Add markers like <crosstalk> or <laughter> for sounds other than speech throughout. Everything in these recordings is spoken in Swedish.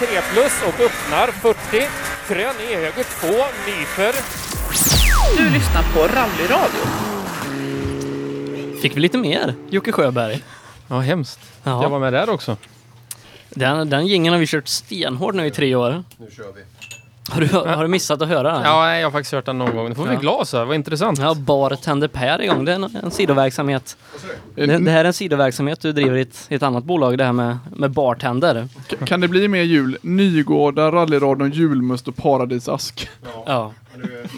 3 plus och öppnar 40. Krön i höger 2, nyper. Du lyssnar på Rallyradio. Fick vi lite mer Jocke Sjöberg? Ja, hemskt. Ja. Jag var med där också. Den, den jingeln har vi kört stenhårt nu i tre år. Nu kör vi. Har du, har du missat att höra den? Ja, jag har faktiskt hört den någon gång. Nu får vi Ja. glas här, vad intressant. Ja, Bartender Per igång. Det är en, en sidoverksamhet. Det, det här är en sidoverksamhet du driver i ett, i ett annat bolag, det här med, med bartender. K- Kan det bli mer jul? Nygårda, rallyradion, julmust och paradisask. Ja,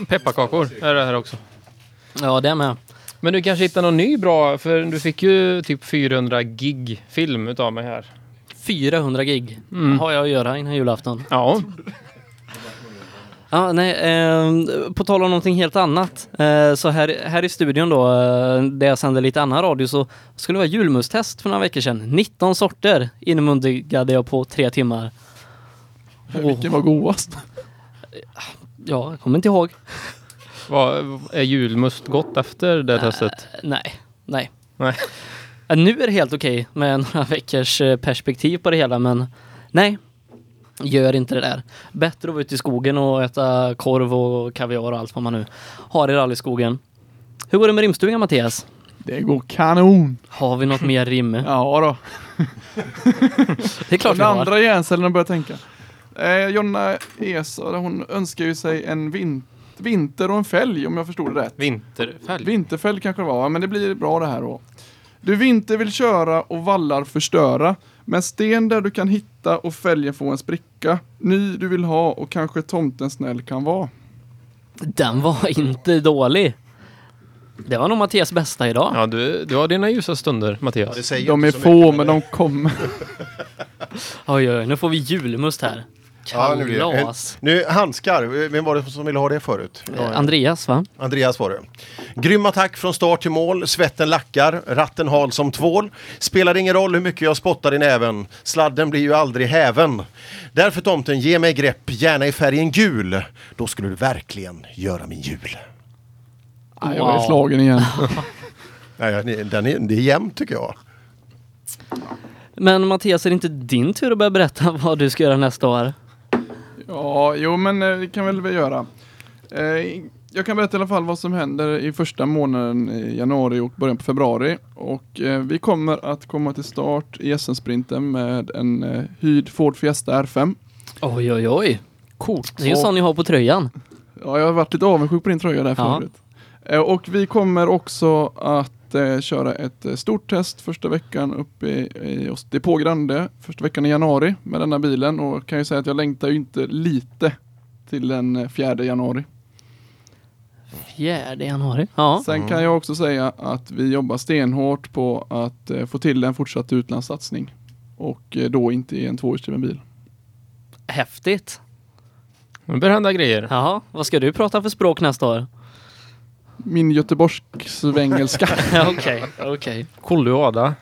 Pepparkakor är det här också. ja det med. Men du kanske hittar någon ny bra, för du fick ju typ 400 gig film utav mig här. 400 gig Mm. har jag att göra innan julafton. Ja, Ja, nej, eh, på tal om någonting helt annat. Eh, så här, här i studion då, eh, där jag sänder lite annan radio, så skulle det vara julmusttest för några veckor sedan. 19 sorter inmundigade jag på tre timmar. Vilken var godast? Ja, jag kommer inte ihåg. vad, är julmust gott efter det testet? Eh, nej, nej. Nej. Eh, Nu är det helt okej med några veckors perspektiv på det hela, men nej. Gör inte det där. Bättre att vara ute i skogen och äta korv och kaviar och allt vad man nu har i rallyskogen. Hur går det med rimstugan Mattias? Det går kanon! Har vi något mer rim? <laughs> Ja då. Det är klart vi har. andra hjärncellerna börjar tänka. Eh, Jonna Esa, hon önskar ju sig en vin vinter och en fälg om jag förstod det rätt. Vinterfälg. Vinterfälg kanske det var, men det blir bra det här då. Du vinter vill köra och vallar förstöra. Men sten där du kan hitta och fälgen få en spricka. Ny du vill ha och kanske tomten snäll kan vara. Den var inte dålig. Det var nog Mattias bästa idag. Ja, du, du har dina ljusa stunder, Mattias. Ja, De är få men de kommer. Oj, oj, nu får vi julmust här. Ja, nu. Kalas. Handskar. Vem var det som ville ha det förut? Eh, Andreas va? Andreas var det. Grym attack från start till mål. Svetten lackar. Ratten hal som tvål. Spelar ingen roll hur mycket jag spottar i näven. Sladden blir ju aldrig häven. Därför tomten, ge mig grepp, gärna i färgen gul. Då skulle du verkligen göra min jul. Nej, jag är Wow. slagen igen. <laughs> Nej, den är, det är jämnt tycker jag. Men Mattias, är det inte din tur att börja berätta <laughs> vad du ska göra nästa år? Ja, jo men eh, det kan väl vi göra. Eh, jag kan berätta i alla fall vad som händer i första månaden i januari och början på februari. Och eh, vi kommer att komma till start i SM-sprinten med en hyrd Ford Fiesta R5. Oj, oj, oj. Coolt. Det är en sån ni har på tröjan. Ja, jag har varit lite avundsjuk på din tröja där Ja. förut. Eh, och vi kommer också att eh, köra ett eh, stort test första veckan uppe i, i oss- Depå Grande, första veckan i januari med denna bilen. Och kan ju säga att jag längtar ju inte lite till den eh, 4 januari. Fjärde januari. Ja. Sen kan jag också säga att vi jobbar stenhårt på att eh, få till en fortsatt utlandssatsning. Och eh, då inte i en tvåhjulsdriven bil. Häftigt. Nu börjar hända grejer. Jaha, vad ska du prata för språk nästa år? Min göteborgsk-svengelska. <laughs> Ja, Okej, okej. Kollu och Ada.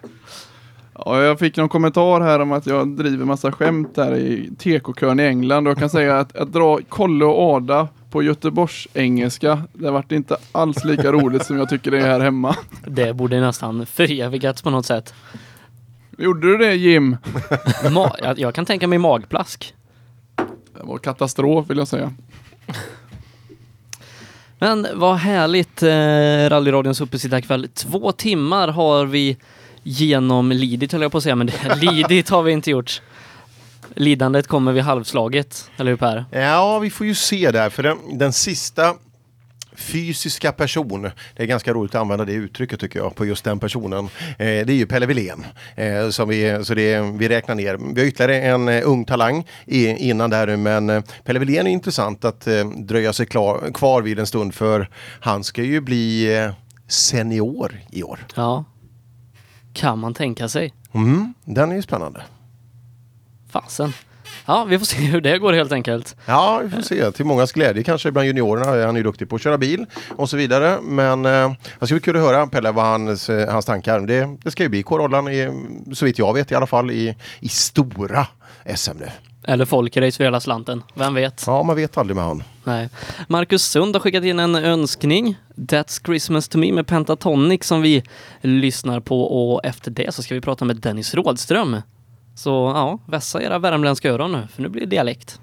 ja, jag fick någon kommentar här om att jag driver massa skämt där i tekokön i England. Och jag kan säga att, att dra Kolle och Ada på Göteborgs-engelska, det vart inte alls lika roligt som jag tycker det är här hemma. Det borde nästan förevigats på något sätt. Gjorde du det Jim? Ma- jag, jag kan tänka mig magplask. Det var katastrof vill jag säga. Men vad härligt, eh, rallyradions uppesittarkväll. Två timmar har vi genomlidit höll jag på att säga, men det, <laughs> lidit har vi inte gjort. Lidandet kommer vid halvslaget, eller hur Per? Ja, vi får ju se där, för den, den sista fysiska person, det är ganska roligt att använda det uttrycket tycker jag, på just den personen. Eh, det är ju Pelle Wilén. Eh, som vi, så det, vi räknar ner. Vi har ytterligare en eh, ung talang i, innan där nu, men eh, Pelle Wilén är intressant att eh, dröja sig klar, kvar vid en stund för han ska ju bli eh, senior i år. Ja. Kan man tänka sig. Mm, den är ju spännande. Fasen. Ja, vi får se <laughs> hur det går helt enkelt. Ja, vi får se. Till mångas glädje kanske bland juniorerna. Han är ju duktig på att köra bil och så vidare. Men eh, det ska bli kul att höra Pelle vad hans, hans tankar. Det, det ska ju bli Corollan, i, så vitt jag vet i alla fall, i, i stora SM nu. Eller folkrace för hela slanten. Vem vet? Ja, man vet aldrig med han. Nej. Marcus Sund har skickat in en önskning. That's Christmas to me med Pentatonic som vi lyssnar på och efter det så ska vi prata med Dennis Rådström Så ja, vässa era värmländska öron nu, för nu blir det dialekt.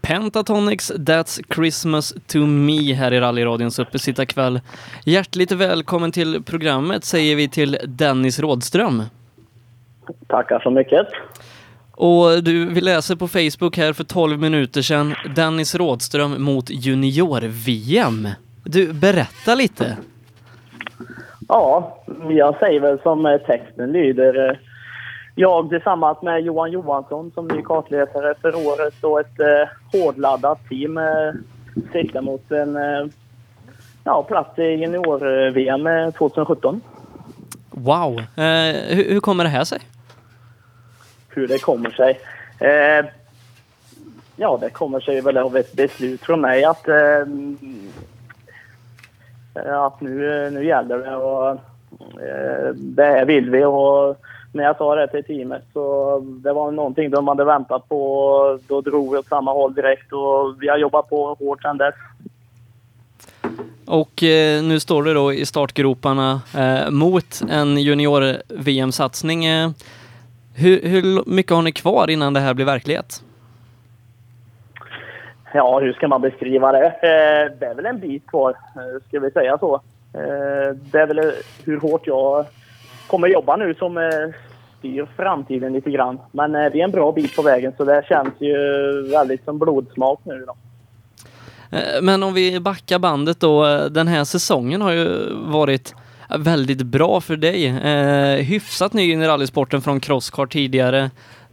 Pentatonics That's Christmas to Me här i rallyradions uppesittarkväll. Hjärtligt välkommen till programmet säger vi till Dennis Rådström. Tackar så mycket. Och du, vi läser på Facebook här för 12 minuter sedan, Dennis Rådström mot junior-VM. Du, berätta lite. Ja, jag säger väl som eh, texten lyder. eh, Jag tillsammans med Johan Johansson som ny kartläsare för året och ett eh, hårdladdat team eh, siktar mot en eh, ja, plats i junior-VM eh, 2017. Wow. Eh, hur, hur kommer det här sig? Hur det kommer sig? Eh, ja, det kommer sig väl av ett beslut från mig att, eh, att nu, nu gäller det och eh, det här vill vi. Och när jag sa det till teamet så det var någonting de hade väntat på. och Då drog vi åt samma håll direkt och vi har jobbat på hårt sedan dess. Och eh, nu står du då i startgroparna eh, mot en junior-VM-satsning. Eh, hur, hur mycket har ni kvar innan det här blir verklighet? Ja, hur ska man beskriva det? Eh, det är väl en bit kvar, eh, ska vi säga så. Eh, det är väl eh, hur hårt jag kommer jobba nu som eh, styr framtiden lite grann. Men eh, vi är en bra bit på vägen så det känns ju väldigt som blodsmak nu då. Eh, men om vi backar bandet då, eh, den här säsongen har ju varit väldigt bra för dig. Eh, hyfsat ny in i rallysporten från Crosscar tidigare.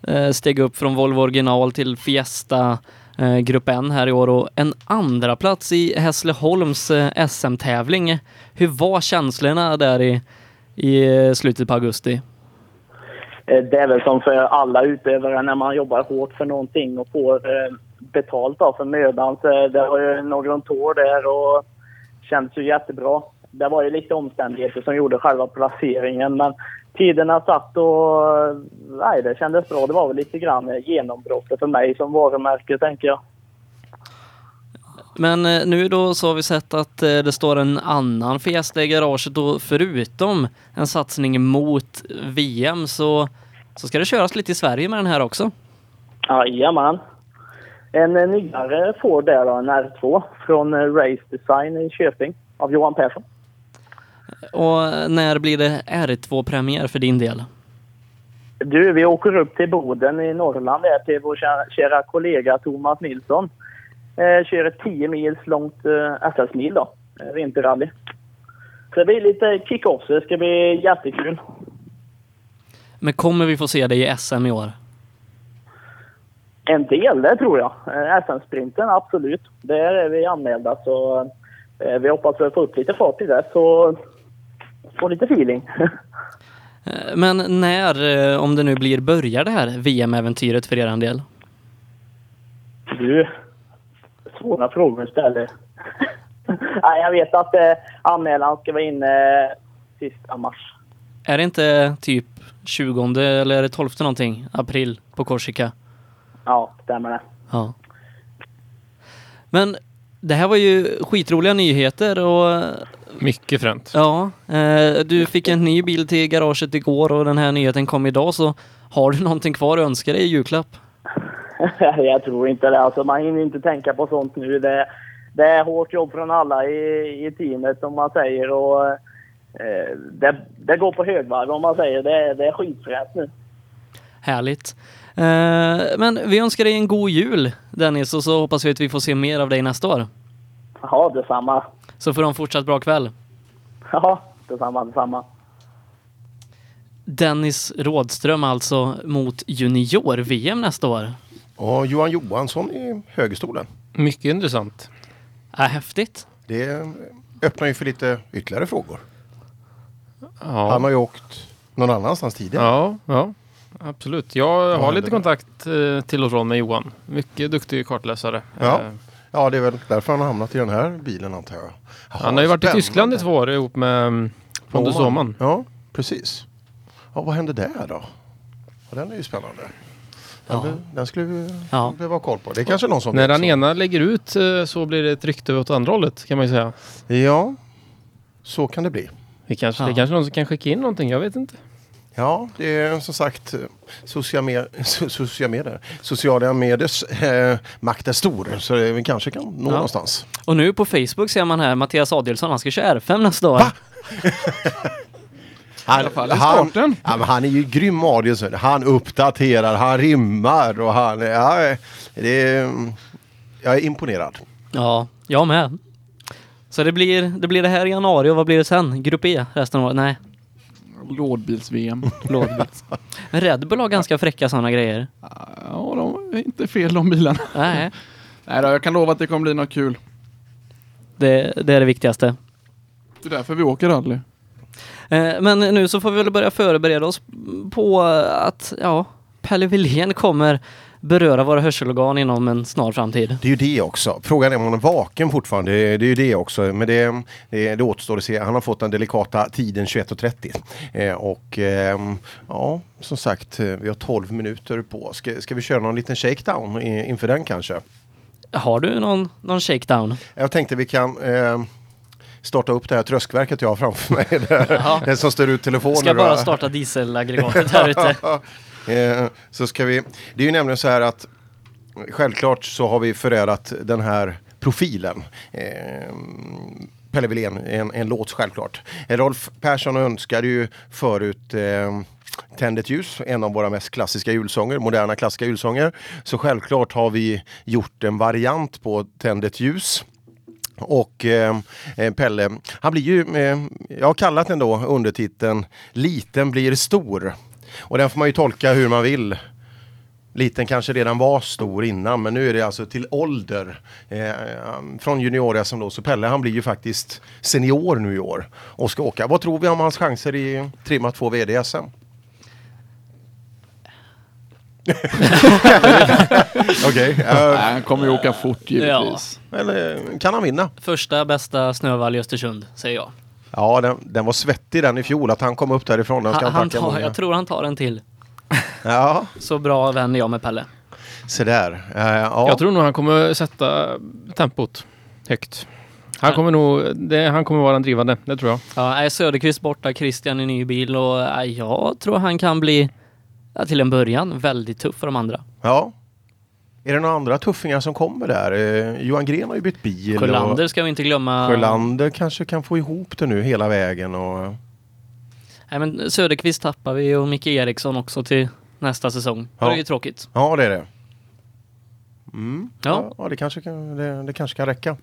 Eh, steg upp från Volvo original till Fiesta Eh, grupp N här i år och en andra plats i Hässleholms eh, SM-tävling. Hur var känslorna där i, i eh, slutet på augusti? Det är väl som för alla utövare när man jobbar hårt för någonting och får betalt för mödan. Så det var ju någon tår där och kändes ju jättebra. Det var ju lite omständigheter som gjorde själva placeringen men tiderna satt och nej, det kändes bra. Det var väl lite grann genombrottet för mig som varumärke tänker jag. Men eh, nu då så har vi sett att eh, det står en annan Fiesta i garaget och förutom en satsning mot VM så, så ska det köras lite i Sverige med den här också. Jajamän. En eh, nyare Ford där då, en R2 från Race Design i Köping av Johan Persson. Och eh, när blir det R2-premiär för din del? Du, vi åker upp till Boden i Norrland där till vår kära, kära kollega Thomas Nilsson. Eh, kör ett 10 mils långt eh, SS-mil då, eh, vinterrally. Så det blir lite kick-off, så det ska bli jättekul. Men kommer vi få se dig i SM i år? En del, det tror jag. Eh, SM-sprinten, absolut. Där är vi anmälda så eh, vi hoppas att få upp lite fart i det så få lite feeling. Eh, Men när, eh, om det nu blir, börjar det här VM-äventyret för er del? Du, svåra frågor ställer. <laughs> Nej, jag vet att eh, anmälan ska vara inne eh, sista mars. Är det inte typ 20 eller är det 12 någonting, april på Korsika? Ja, stämmer det. Ja. Men det här var ju skitroliga nyheter och Mycket fränt. ja, eh, du fick en ny bil till garaget igår och den här nyheten kom idag så har du någonting kvar att önska dig i julklapp? <laughs> jag tror inte det. Alltså, man hinner inte tänka på sånt nu. Det, det är hårt jobb från alla i, i teamet som man säger. Och, eh, det, det går på högvarv om man säger. Det, det är skitfränt nu. Härligt. Eh, men vi önskar dig en god jul Dennis och så hoppas vi att vi får se mer av dig nästa år. Ja, detsamma. Så får en fortsatt bra kväll. Ja, detsamma, detsamma. Dennis Rådström alltså mot junior-VM nästa år. Och Johan Johansson i högerstolen. Mycket intressant. Är häftigt. Det öppnar ju för lite ytterligare frågor. Han Ja, har ju åkt någon annanstans tidigare. ja, ja absolut. Jag har lite kontakt eh, till och från med Johan. Mycket duktig kartläsare. Ja. Ja, det är väl därför han har hamnat i den här bilen antar jag. Jaha, Han har ju varit i. Tyskland i två år ihop med mm, Pontus Åhman. Ja, precis. Ja, vad hände där då? Ja, den är ju spännande. Den, Ja. den skulle vi Ja. behöva ha koll på. Det är kanske någon som När den ena lägger ut eh, så blir det ett rykte åt andra hållet kan man ju säga. Ja, så kan det bli. Det kanske, Ja. det kanske någon som kan skicka in någonting, jag vet inte. Ja, det är som sagt eh, sociala, med, <laughs> sociala medier. Sociala mediers eh, makt är stor så det, vi kanske kan nå Ja. någonstans. Och nu på Facebook ser man här Mattias Adielsson, han ska köra R5 nästa år. Va? <laughs> Han, han, ja, men han är ju grym Adielsson. Han uppdaterar, han rimmar och han... Ja, det är, jag är imponerad. Ja, jag med. Så det blir, det blir det här i januari och vad blir det sen? Grupp E resten av året? Nej, Lådbils-VM. lådbil. <laughs> Men Red Bull har ganska fräcka sådana grejer. ja, de är inte fel de bilarna. Nej, <laughs> Nej då, jag kan lova att det kommer bli något kul. det, det är det viktigaste. Det är därför vi åker rally. Eh, Men nu så får vi väl börja förbereda oss på att, ja, Pelle Wilén kommer beröra våra hörselorgan inom en snar framtid. Det är ju det också. Frågan är om han är vaken fortfarande. Det, det är ju det också. Men det, det, det återstår att se. Han har fått den delikata tiden 21.30. Eh, och ehm, ja, som sagt, eh, vi har 12 minuter på. Ska, ska vi köra någon liten shakedown i, inför den kanske? Har du någon, någon shakedown? Jag tänkte vi kan eh, starta upp det här tröskverket jag har framför mig. Där, <laughs> det som står ut telefoner. Ska bara starta dieselaggregatet <laughs> här ute. Eh, så ska vi, det är ju nämligen så här att självklart så har vi förärat den här profilen. Eh, Pelle Wilén, en, en låt självklart. Rolf Persson önskade ju förut eh, Tänd ett ljus, en av våra mest klassiska julsånger, moderna klassiska julsånger. Så självklart har vi gjort en variant på Tänd ett ljus. Och eh, eh Pelle, han blir ju, eh, jag har kallat den då undertiteln Liten blir stor. Och den får man ju tolka hur man vill. Liten kanske redan var stor innan men nu är det alltså till ålder. Eh, från junior-SM då. Så Pelle han blir ju faktiskt senior nu i år och ska åka. Vad tror vi om hans chanser i trimma 2 VD-SM? <laughs> Okej, eh, Nej, han kommer ju åka fort givetvis. eller kan han vinna? Första bästa snöval i Östersund, säger jag. Ja, den, den var svettig den i fjol att han kom upp därifrån. Den ska Han, han tar, många. jag tror han tar en till. Ja, <laughs> Så bra vän är jag med Pelle. se där. Eh, ja. Jag tror nog han kommer sätta tempot högt. Han kommer nog, det, han kommer vara den drivande, det tror jag. Ja, är Söderqvist borta, Christian i ny bil och ja, jag tror han kan bli, till en början, väldigt tuff för de andra. ja. Är det några andra tuffingar som kommer där? Eh, Johan Gren har ju bytt bil. Sjölander ska vi inte glömma. Sjölander kanske kan få ihop det nu hela vägen. Och... Nej, men Söderqvist tappar vi och Micke Eriksson också till nästa säsong. Ja. Det är ju tråkigt. Ja, det är det. Mm. Ja. Ja, det, kanske kan, det, det kanske kan räcka.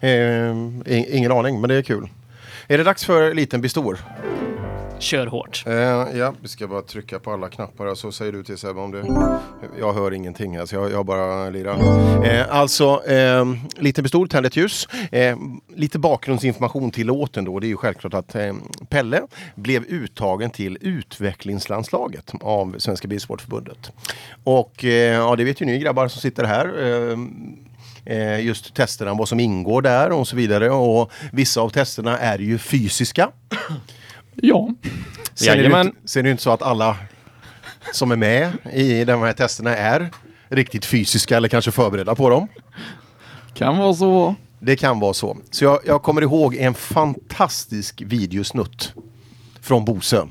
Eh, in- ingen aning, men det är kul. Är det dags för Liten blir stor? Kör hårt. Eh, ja, vi ska bara trycka på alla knappar alltså, så säger du till Sebbe om du... Jag hör ingenting här så jag, jag bara lirar. Eh, alltså, eh, lite pistol, tänd ett ljus. Eh, lite bakgrundsinformation till låten då. Det är ju självklart att eh, Pelle blev uttagen till utvecklingslandslaget av Svenska Bilsportförbundet. Och eh, ja, det vet ju ni grabbar som sitter här. Just testerna, vad som ingår där och så vidare. Och vissa av testerna är ju fysiska. Ja. Sen är, det sen är det inte så att alla som är med i de här testerna är riktigt fysiska eller kanske förberedda på dem. Kan vara så. Det kan vara så. Så jag, jag kommer ihåg en fantastisk videosnutt från Bosön.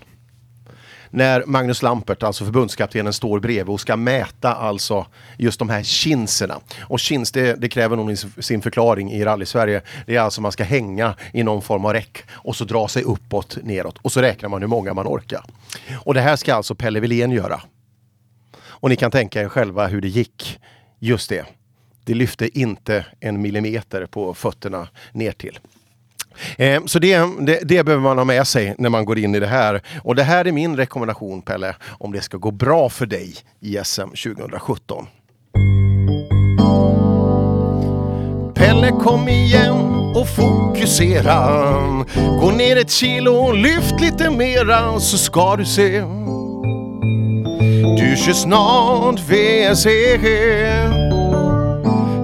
När Magnus Lampert, alltså förbundskaptenen, står bredvid och ska mäta alltså just de här chinserna. Och chins, det, det kräver nog sin- sin förklaring i rally-Sverige. Det är alltså man ska hänga i någon form av räck och så dra sig uppåt, neråt och så räknar man hur många man orkar. Och det här ska alltså Pelle Wilén göra. Och ni kan tänka er själva hur det gick. Just det. Det lyfte inte en millimeter på fötterna ner till. Eh, så det, det, det behöver man ha med sig när man går in i det här. Och det här är min rekommendation Pelle, om det ska gå bra för dig i SM 2017. Pelle kom igen och fokusera. Gå ner ett kilo, lyft lite mera så ska du se. Du kör snart VSC.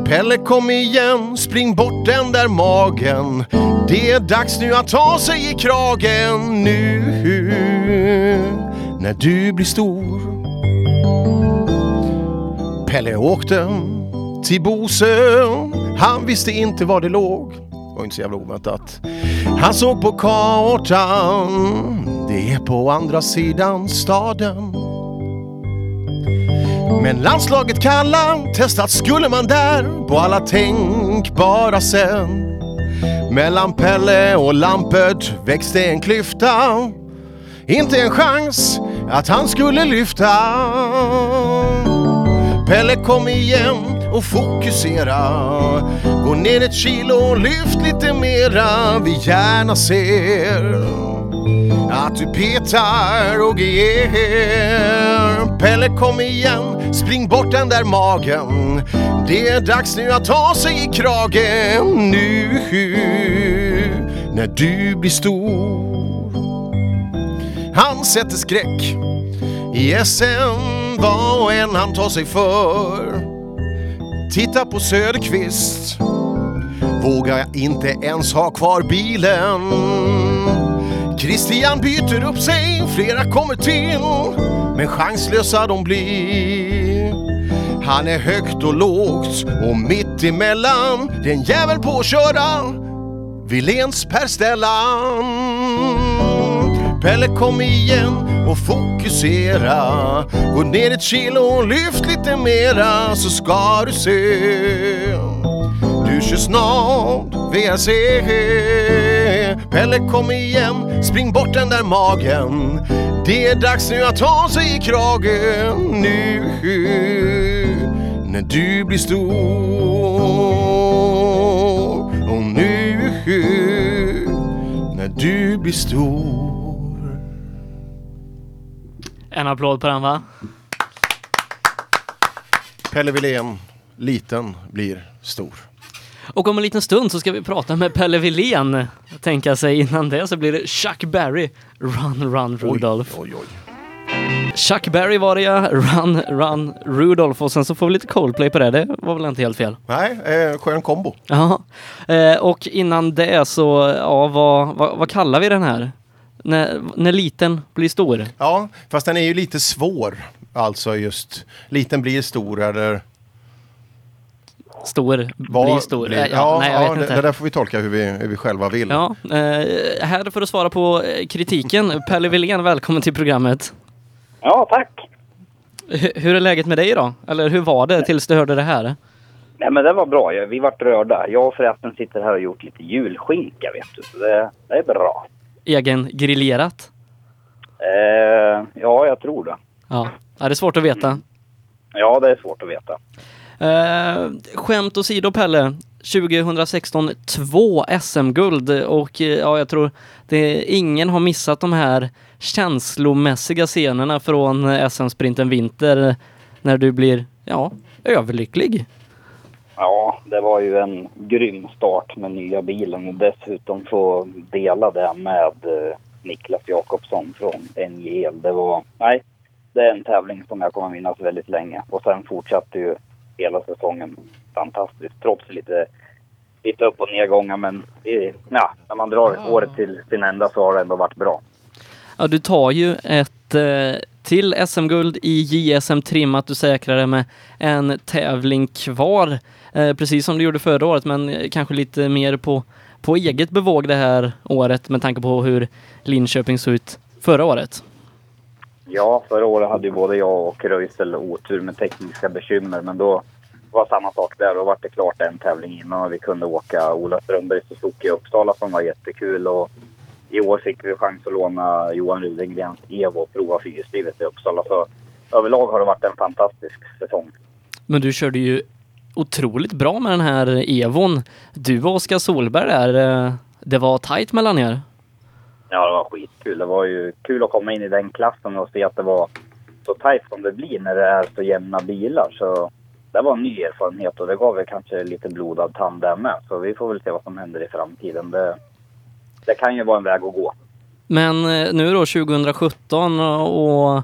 Pelle kom igen, spring bort den där magen. Det är dags nu att ta sig i kragen nu när du blir stor. Pelle åkte till Bosön. Han visste inte var det låg. Det var inte så jävla oväntat. Han såg på kartan. det är på andra sidan staden. Men landslaget kallar, testat skulle man där på alla tänkbara sätt. Mellan Pelle och Lampert växte en klyfta. Inte en chans att han skulle lyfta. Pelle kom igen och fokusera. Gå ner ett kilo, lyft lite mera. Vi gärna ser att du petar och ger. Pelle kom igen, spring bort den där magen. Det är dags nu att ta sig i kragen nu när du blir stor. Han sätter skräck i SM vad än han tar sig för. Titta på Söderqvist, vågar jag inte ens ha kvar bilen. Christian byter upp sig, flera kommer till, men chanslösa de blir. Han är högt och lågt och mitt emellan, det är en jävel på att köra Wiléns Per Stellan. Pelle kom igen och fokusera. Gå ner ett kilo och lyft lite mera så ska du se. Du kör snart VRC. Pelle kom igen, spring bort den där magen. Det är dags nu att ta sig i kragen nu när du blir stor. Och nu när du blir stor. En applåd på den va? Pelle Wilén, liten blir stor. Och om en liten stund så ska vi prata med Pelle Wilén. Tänka sig innan det så blir det Chuck Berry, Run Run Rudolph. Oj, oj, oj. Chuck Berry var det ja, Run Run Rudolph och sen så får vi lite Coldplay på det. Det var väl inte helt fel? Nej, eh, skön kombo. Ja. Eh, och innan det så, ja vad, vad, vad kallar vi den här? När, när liten blir stor? Ja, fast den är ju lite svår. Alltså just, liten blir stor eller Stor vad blir stor? blir- Eh, Ja, nej, jag ja vet det, inte. det där får vi tolka hur vi, hur vi själva vill. Ja, eh, här för att svara på eh, kritiken. <laughs> Pelle Wilén, välkommen till programmet. Ja, tack. H- hur är läget med dig då? Eller hur var det tills du hörde det här? Nej, men det var bra. Ja, Vi vart rörda. Jag och förresten sitter här och gjort lite julskinka, vet du. Så det, det är bra. Egen grillerat? Eh, ja, jag tror det. Ja. ja, det är svårt att veta. Ja, det är svårt att veta. Eh, skämt åsido Pelle. 2016 två SM-guld och eh, ja, jag tror det ingen har missat de här känslomässiga scenerna från eh, SM-sprinten vinter när du blir, ja, överlycklig. Ja, det var ju en grym start med nya bilen och dessutom få dela det med eh, Niklas Jakobsson från NJL. Det var, nej, det är en tävling som jag kommer minnas väldigt länge. Och sen fortsatte ju hela säsongen fantastiskt. Trots lite, lite upp och nedgångar men ja, när man drar året till sin ända så har det ändå varit bra. Ja, du tar ju ett eh, till SM-guld i JSM trimmat. Du säkrar det med en tävling kvar, eh, precis som du gjorde förra året, men kanske lite mer på, på eget bevåg det här året med tanke på hur Linköping såg ut förra året. Ja, förra året hade ju både jag och Röisel otur med tekniska bekymmer, men då var samma sak där. Då var det klart en tävling innan och vi kunde åka Ola Strömberg Suzuki i Uppsala som var jättekul. Och I år fick vi chans att låna Johan Rudengrens Evo och prova fyrhjulsdrivet i Uppsala. Så överlag har det varit en fantastisk säsong. Men du körde ju otroligt bra med den här Evon. Du och Oskar Solberg där, eh, det var tajt mellan er. Ja, det var skitkul. Det var ju kul att komma in i den klassen och se att det var så tajt som det blir när det är så jämna bilar. Så det var en ny erfarenhet och det gav väl kanske lite blodad tand där med. Så vi får väl se vad som händer i framtiden. Det, det kan ju vara en väg att gå. Men eh, nu då 2017 och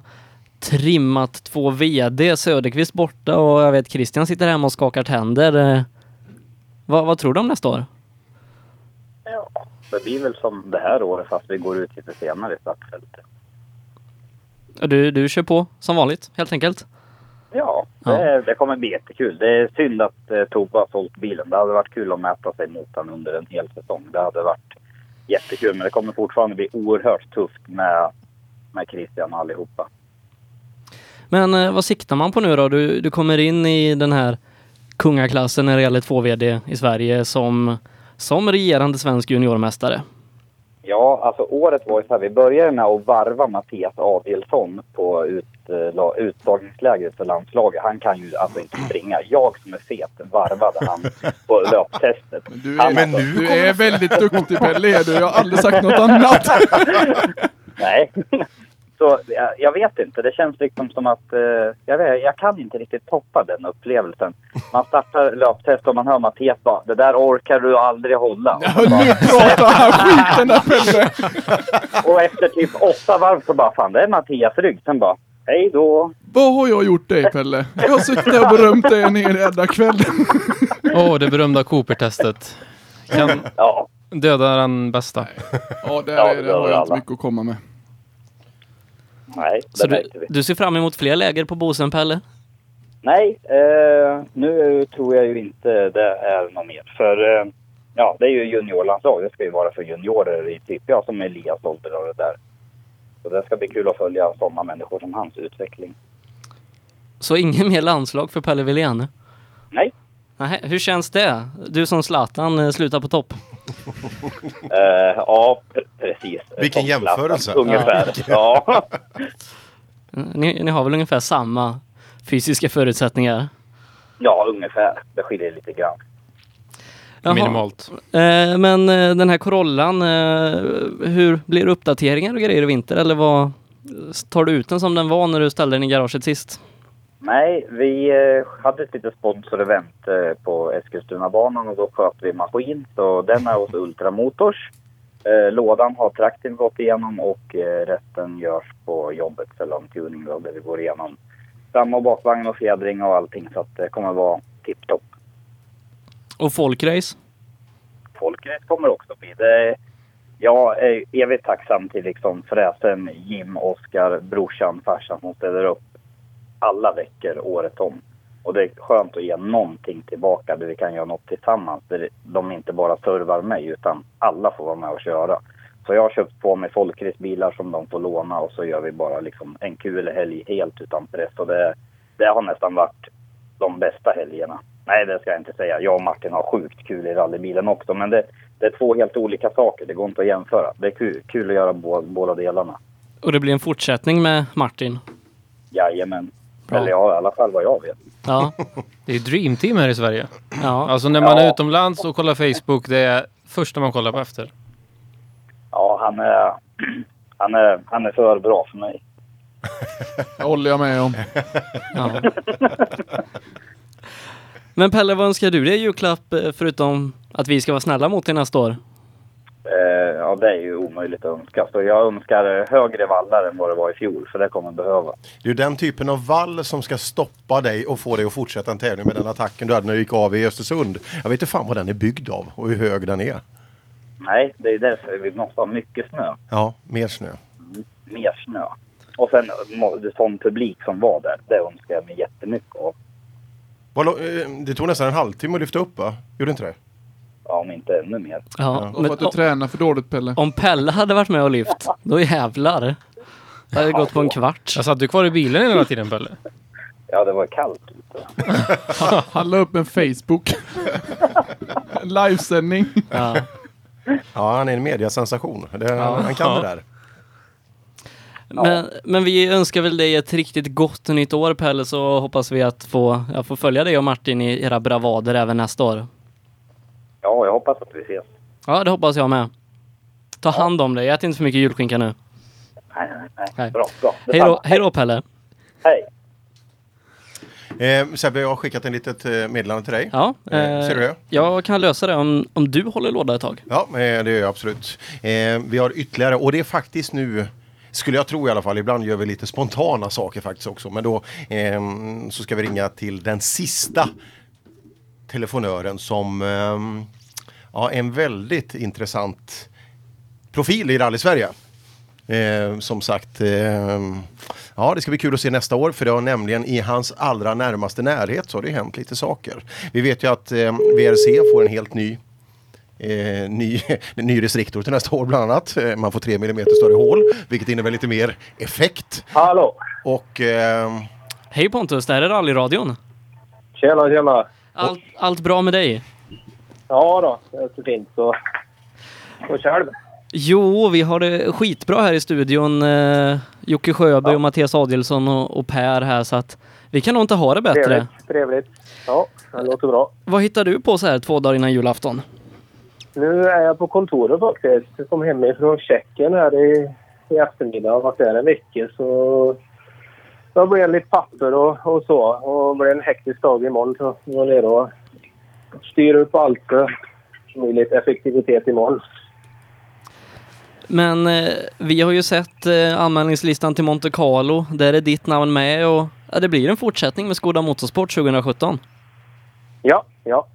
trimmat två VD, Söderqvist borta och jag vet Christian sitter hemma och skakar tänder. Eh, Vad, vad tror du om nästa år? Ja, det blir väl som det här året fast vi går ut lite senare i startfältet. Du, du kör på som vanligt helt enkelt. Ja, Ja. det, det kommer bli jättekul. Det är synd att eh, Tobbe har sålt bilen. Det hade varit kul att mäta sig mot honom under en hel säsong. Det hade varit jättekul, men det kommer fortfarande bli oerhört tufft med med Christian och allihopa. Men eh, vad siktar man på nu då? Du, du kommer in i den här kungaklassen när det gäller 2VD i Sverige som, som regerande svensk juniormästare. Ja, alltså året var ju så här. Vi började med att varva Mattias Adelsson på ut, eh, uttagningslägret för landslaget. Han kan ju alltså inte springa. Jag som är fet varvade han på <laughs> löptestet. Du Han är, Men nu du kommer- är väldigt duktig Pelle, du. Jag har aldrig sagt något annat. <laughs> Nej. Så jag, jag vet inte. Det känns liksom som att eh, jag, vet, jag kan inte riktigt toppa den upplevelsen. Man startar löptest och man hör Mattias bara det där orkar du aldrig hålla. Ja, nu pratar han skiten där Pelle. <laughs> och efter typ åtta varv så bara fan det är Mattias rygg. Sen bara hej då. Vad har jag gjort dig Pelle? Jag har suttit där och berömt dig en hel jävla kväll. Åh, det berömda Cooper-testet. Kan Ja, döda den bästa. Ja, där Ja, är det det har jag inte alla. mycket att komma med. Nej Så du, märkte vi. du ser fram emot fler läger på Bosön, Pelle? Nej, eh, nu tror jag ju inte det är något mer. För eh, ja, det är ju juniorlandslag. Det ska ju vara för juniorer i typ, ja, som Elias ålder och det där. Så det ska bli kul att följa sådana människor som hans utveckling. Så ingen mer landslag för Pelle Wilén? Nej, Nej, hur känns det? Du som Zlatan eh, slutar på topp. eh, ja pre- precis. Vilken Som jämförelse. Zlatan, Ungefär. Ja. <laughs> Ni, ni har väl ungefär samma fysiska förutsättningar? ja, ungefär. Det skiljer lite grann. Jaha. Minimalt. Eh, men eh, den här Corollan, eh, hur blir det uppdateringar och grejer i vinter? Eller vad tar du ut den som den var när du ställde den i garaget sist? Nej, vi eh, hade ett litet sponsorevent eh, på Eskilstunabanan och då sköt vi maskin. Så den är hos Ultramotors. Eh, lådan har traktorn gått igenom och resten görs på jobbet för tuning då, där vi går igenom fram och bakvagn och fjädring och allting. Så att det kommer vara tipptopp. Och folkrace? Folkrace kommer också bli. Det, jag är evigt tacksam till liksom fräsen Jim, Oskar, brorsan, farsan som ställer upp alla veckor året om. Och det är skönt att ge någonting tillbaka där vi kan göra något tillsammans. Där de inte bara servar mig utan alla får vara med och köra. Så jag har köpt på mig folkracebilar som de får låna och så gör vi bara liksom en kul helg helt utan press. Och det, det har nästan varit de bästa helgerna. Nej, det ska jag inte säga. Jag och Martin har sjukt kul i rallybilen också. Men det, det är två helt olika saker. Det går inte att jämföra. Det är kul, kul att göra bå, båda delarna. Och det blir en fortsättning med Martin? Jajamän. Bra. Eller ja, i alla fall vad jag vet. Ja. <laughs> Det är ju Dream Team här i Sverige. ja. Alltså när man är Ja. utomlands och kollar Facebook, det är första man kollar på efter. Ja, han är, <clears throat> han är, han är för bra för mig. <laughs> Det håller jag med om. <laughs> ja. Men Pelle, vad önskar du dig i julklapp eh, förutom att vi ska vara snälla mot dig nästa år? Eh, ja, det är ju omöjligt att önska. Så jag önskar högre vallar än vad det var i fjol. För det kommer behöva. Det är ju den typen av vall som ska stoppa dig och få dig att fortsätta en tävling med den attacken du hade när du gick av i Östersund. Jag vet inte fan vad den är byggd av och hur hög den är. Nej, det är därför vi måste ha mycket snö. Ja, mer snö. Mer snö. Och sen sån publik som var där. Det önskar jag mig jättemycket av. Eh, Det tog nästan en halvtimme att lyfta upp va? Gjorde inte det? Ja, om inte ännu mer. Ja, Och för att du tränar för dåligt Pelle. om Pelle hade varit med och lyft, då jävlar. Det hade gått på en kvart. Jag satt du kvar i bilen hela tiden Pelle? <laughs> Ja, det var kallt ute. <laughs> Han la upp en Facebook. <laughs> En livesändning. Ja. Ja, han är en mediasensation. Det, Han kan det där. Men, men vi önskar väl dig ett riktigt gott nytt år Pelle, så hoppas vi att få, ja, få följa dig och Martin i era bravader även nästa år. Ja, jag hoppas att vi ses. Ja, det hoppas jag med. Ta hand om dig, ät inte för mycket julskinka nu. Nej, nej, nej. Nej. Bra, bra. Hej då, hej då Pelle. Hej. Eh, Sebbe, jag har skickat en litet eh, meddelande till dig. Ja, Eh, ser du det? Jag kan lösa det om, om du håller låda ett tag. Ja, eh, det gör jag absolut. Eh, vi har ytterligare, och det är faktiskt nu skulle jag tro i alla fall, ibland gör vi lite spontana saker faktiskt också. Men då ehm, så ska vi ringa till den sista telefonören som ehm, ja, en väldigt intressant profil i rally-Sverige. Eh, som sagt, ehm, ja det ska bli kul att se nästa år för det har nämligen i hans allra närmaste närhet så har det hänt lite saker. Vi vet ju att eh, VRC får en helt ny eh, ny, <laughs> ny restriktor till nästa år bland annat. Eh, Man får 3 mm större hål, vilket innebär lite mer effekt. Hallå! Och eh, Hej Pontus, det här är rallyradion. Tjena, tjena! Allt, allt bra med dig? Ja då, det är så fint. Så. Och själv? Jo, vi har det skitbra här i studion. Eh, Jocke Sjöberg och Mattias Adielsson och, och Per här så att vi kan nog inte ha det bättre. Trevligt, trevligt. Ja, det låter bra. Vad hittar du på så här två dagar innan julafton? Nu är jag på kontoret faktiskt. Jag kom hemifrån Tjeckien här i, i eftermiddag. Jag har varit där en vecka så då blir det lite papper och, och så. Och det blir en hektisk dag imorgon så jag var nere och styr upp allt. eh, Med lite effektivitet imorgon. Men eh, vi har ju sett eh, anmälningslistan till Monte Carlo. Där är ditt namn med och ja, det blir en fortsättning med Skoda Motorsport 2017. Ja, ja.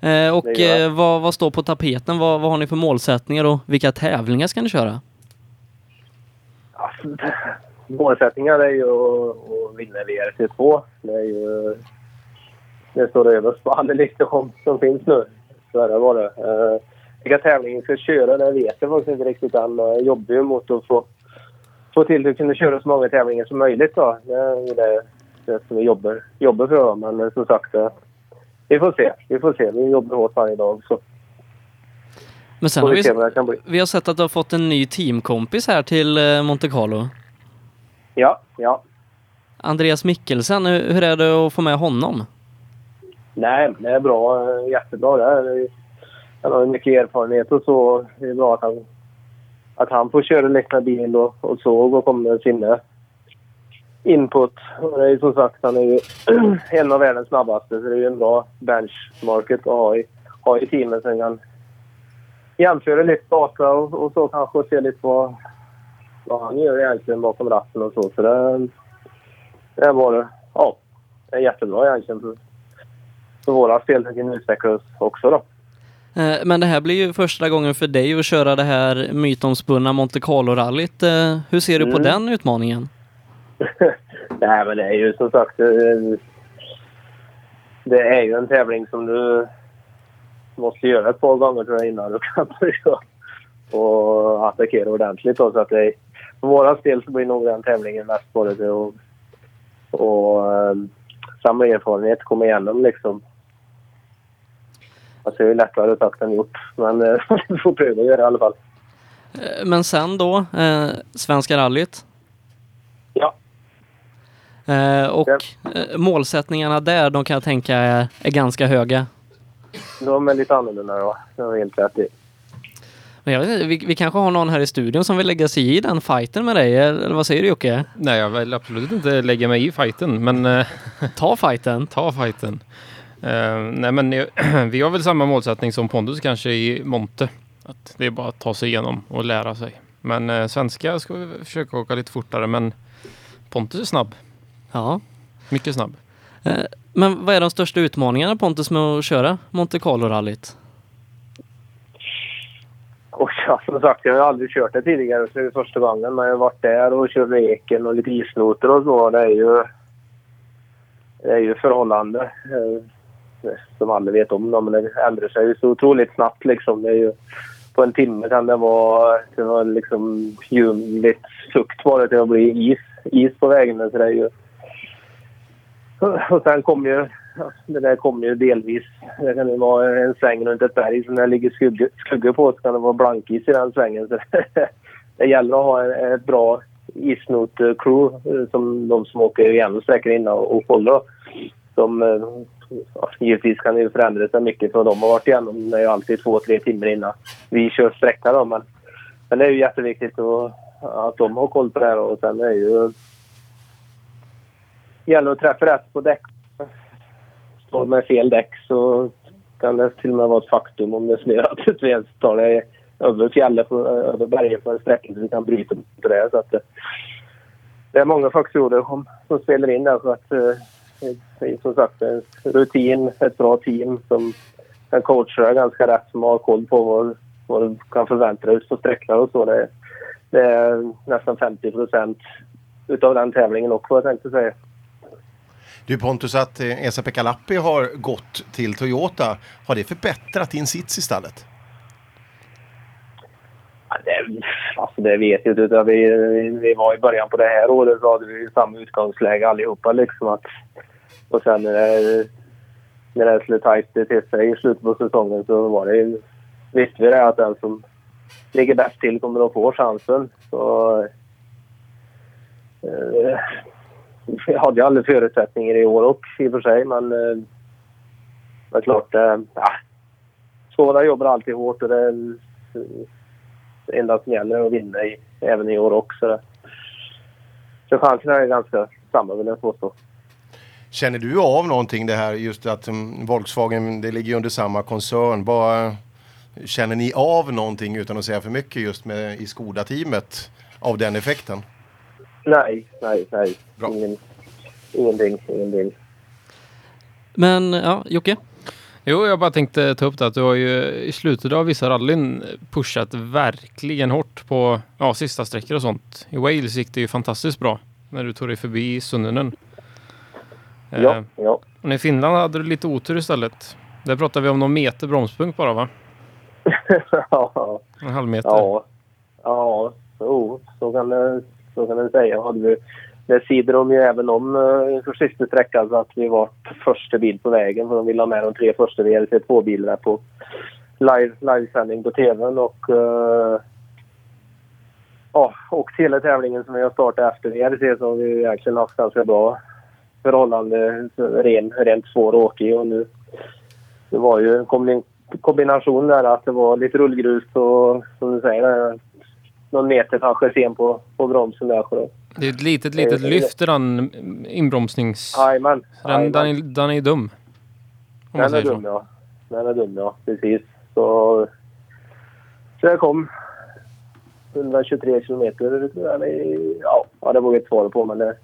Eh, och Det eh, vad, vad står på tapeten? Vad, vad har ni för målsättningar och vilka tävlingar ska ni köra? Alltså, målsättningen är ju att, vinna VRC2. Det är ju... Det står överst på alla listor som, som finns nu. Så är det. Uh, vilka tävlingar vi ska köra, det vet jag faktiskt inte riktigt än. Jag jobbar ju mot att få, få till att kunna köra så många tävlingar som möjligt. Då. Det är det, det som vi jobbar, jobbar för. Men eh, som sagt, eh, vi får se. Vi får se. Vi jobbar hårt varje dag. Så Men sen har vi vi har sett att du har fått en ny teamkompis här till eh, Monte Carlo. Ja, ja. Andreas Mikkelsen, hur är det att få med honom? Nej, men det är bra. Jättebra. Det är, han har mycket erfarenhet och så. Det är bra att han, att han får köra lite bil och, och så och kommer med sina input. Och det är som sagt, han är ju <clears throat> en av världens snabbaste så det är ju en bra benchmarket att ha i, ha i teamet. Sen kan jämföra lite data och, och så kanske och se lite vad, vad han gör egentligen bakom ratten och så. Så det, det är bara, ja, det är jättebra egentligen för, för våra spel kunna utvecklas också då. Eh, Men det här blir ju första gången för dig att köra det här mytomspunna Monte Carlo-rallyt. Eh, Hur ser du på Mm. den utmaningen? <laughs> Nej, men det är ju som sagt... eh, Det är ju en tävling som du måste göra ett par gånger tror jag innan du kan <laughs> börja och attackera ordentligt. Då, så att det, för våra del så blir nog den tävlingen mest det och, och um, samla erfarenhet, komma igenom liksom. Alltså det är ju lättare sagt än gjort, men eh, <laughs> vi får pröva att göra i alla fall. Eh, Men sen då, eh, Svenska rallyt. Ja. Eh, och eh, målsättningarna där, de kan jag tänka är, är ganska höga. De är lite annorlunda då, det har helt rätt i. Men jag vet inte, vi, vi kanske har någon här i studion som vill lägga sig i den fighten med dig, eller vad säger du Jocke? Nej, jag vill absolut inte lägga mig i fighten, men eh, <laughs> Ta fighten! ta fighten. Eh, nej, men <clears throat> vi har väl samma målsättning som Pondus kanske i Monte. Att det är bara att ta sig igenom och lära sig. Men eh, svenska ska vi försöka åka lite fortare, men Pontus är snabb. Ja. Mycket snabb. Eh, men vad är de största utmaningarna Pontus med att köra Monte Carlo-rallyt? Och ja, som sagt, jag har aldrig kört det tidigare så det är första gången. Men jag har varit där och kört eken och lite isnoter och så. Det är ju, det är ju förhållande eh, som alla vet om. Då, men det ändrar sig ju så otroligt snabbt liksom. Det är ju, på en timme kan det vara, det var liksom ljumligt fukt bara till att bli is, is på vägen. Så det är ju... Och sen kommer ju <laughs> det där kommer ju delvis. Det kan ju vara en sväng runt ett berg som det ligger skuggor, på så kan det vara blankis i den svängen. <laughs> Så det gäller att ha ett bra isnot-crew eh, eh, som de som åker igenom sträckor innan och håller. Som, eh, ja, givetvis kan det ju förändra sig mycket för de har varit igenom. Det är ju alltid två, tre timmar innan vi kör sträckan. då. Men, men det är ju jätteviktigt att, att de har koll på det här och sen är det ju gäller att träffa rätt på däck står med fel däck så kan det till och med vara ett faktum om det snöar att ett ens tar det över fjället, på, över berget på en sträckning så vi kan bryta mot det. Så att, eh, det är många faktorer som, som spelar in där. Så att, eh, det är som sagt en rutin, ett bra team som kan coacha ganska rätt, som har koll på vad, vad du kan förvänta dig på sträckan och så. Det, det är nästan 50 procent utav den tävlingen också, jag tänkte säga. Du Pontus, att eh, Esa-Pekka Lappi har gått till Toyota, har det förbättrat din sits i stallet? Ja, Det, alltså det vet jag inte. Vi, vi var i början på det här året så hade vi samma utgångsläge allihopa. Liksom att, och sen när det, när det skulle tajt till sig i slutet på säsongen så var det visste vi det att den som ligger bäst till kommer att få chansen. Så, eh, vi hade ju aldrig förutsättningar i år också i och för sig men eh, det är klart, eh, ja, Skåda jobbar alltid hårt och det är eh, det enda som gäller är att vinna i, även i år också. Det. Så chanserna är ganska samma vill jag påstå. Känner du av någonting det här just att mm, Volkswagen, det ligger ju under samma koncern. Bara, eh, känner ni av någonting utan att säga för mycket just med i Skoda-teamet av den effekten? Nej, nej, nej. Bra. Ingen, ingenting, ingenting. Men ja, Jocke? Jo, jag bara tänkte ta upp det att du har ju i slutet av vissa rallyn pushat verkligen hårt på ja, sista sträckor och sånt. I Wales gick det ju fantastiskt bra när du tog dig förbi Sunninen. Eh, Ja, ja. Men i Finland hade du lite otur istället. Där pratar vi om någon meter bromspunkt bara va? <laughs> ja, En halv meter. ja, ja, jo, så kan det, så kan det säga. Hade vi, det sidor de ju även om inför för sista sträckan så att vi var första bil på vägen för de ville ha med de tre första VLC2-bilarna på live, livesändning på tvn och uh, ja, och hela tävlingen som vi har startat efter VRC så har vi egentligen haft ganska bra förhållande ren, rent svår åkning. och nu det var ju en kombination där att det var lite rullgrus och som du säger någon meter kanske sen på, på bromsen där. Så Det är ett litet, litet Eh, lyft i den inbromsnings... Jajamän. Den, den, är, den är dum. Om Den är dum så. ja. Den är dum ja, precis. Så, så jag kom 123 kilometer. Ja, ja, det vågar jag inte svara på men det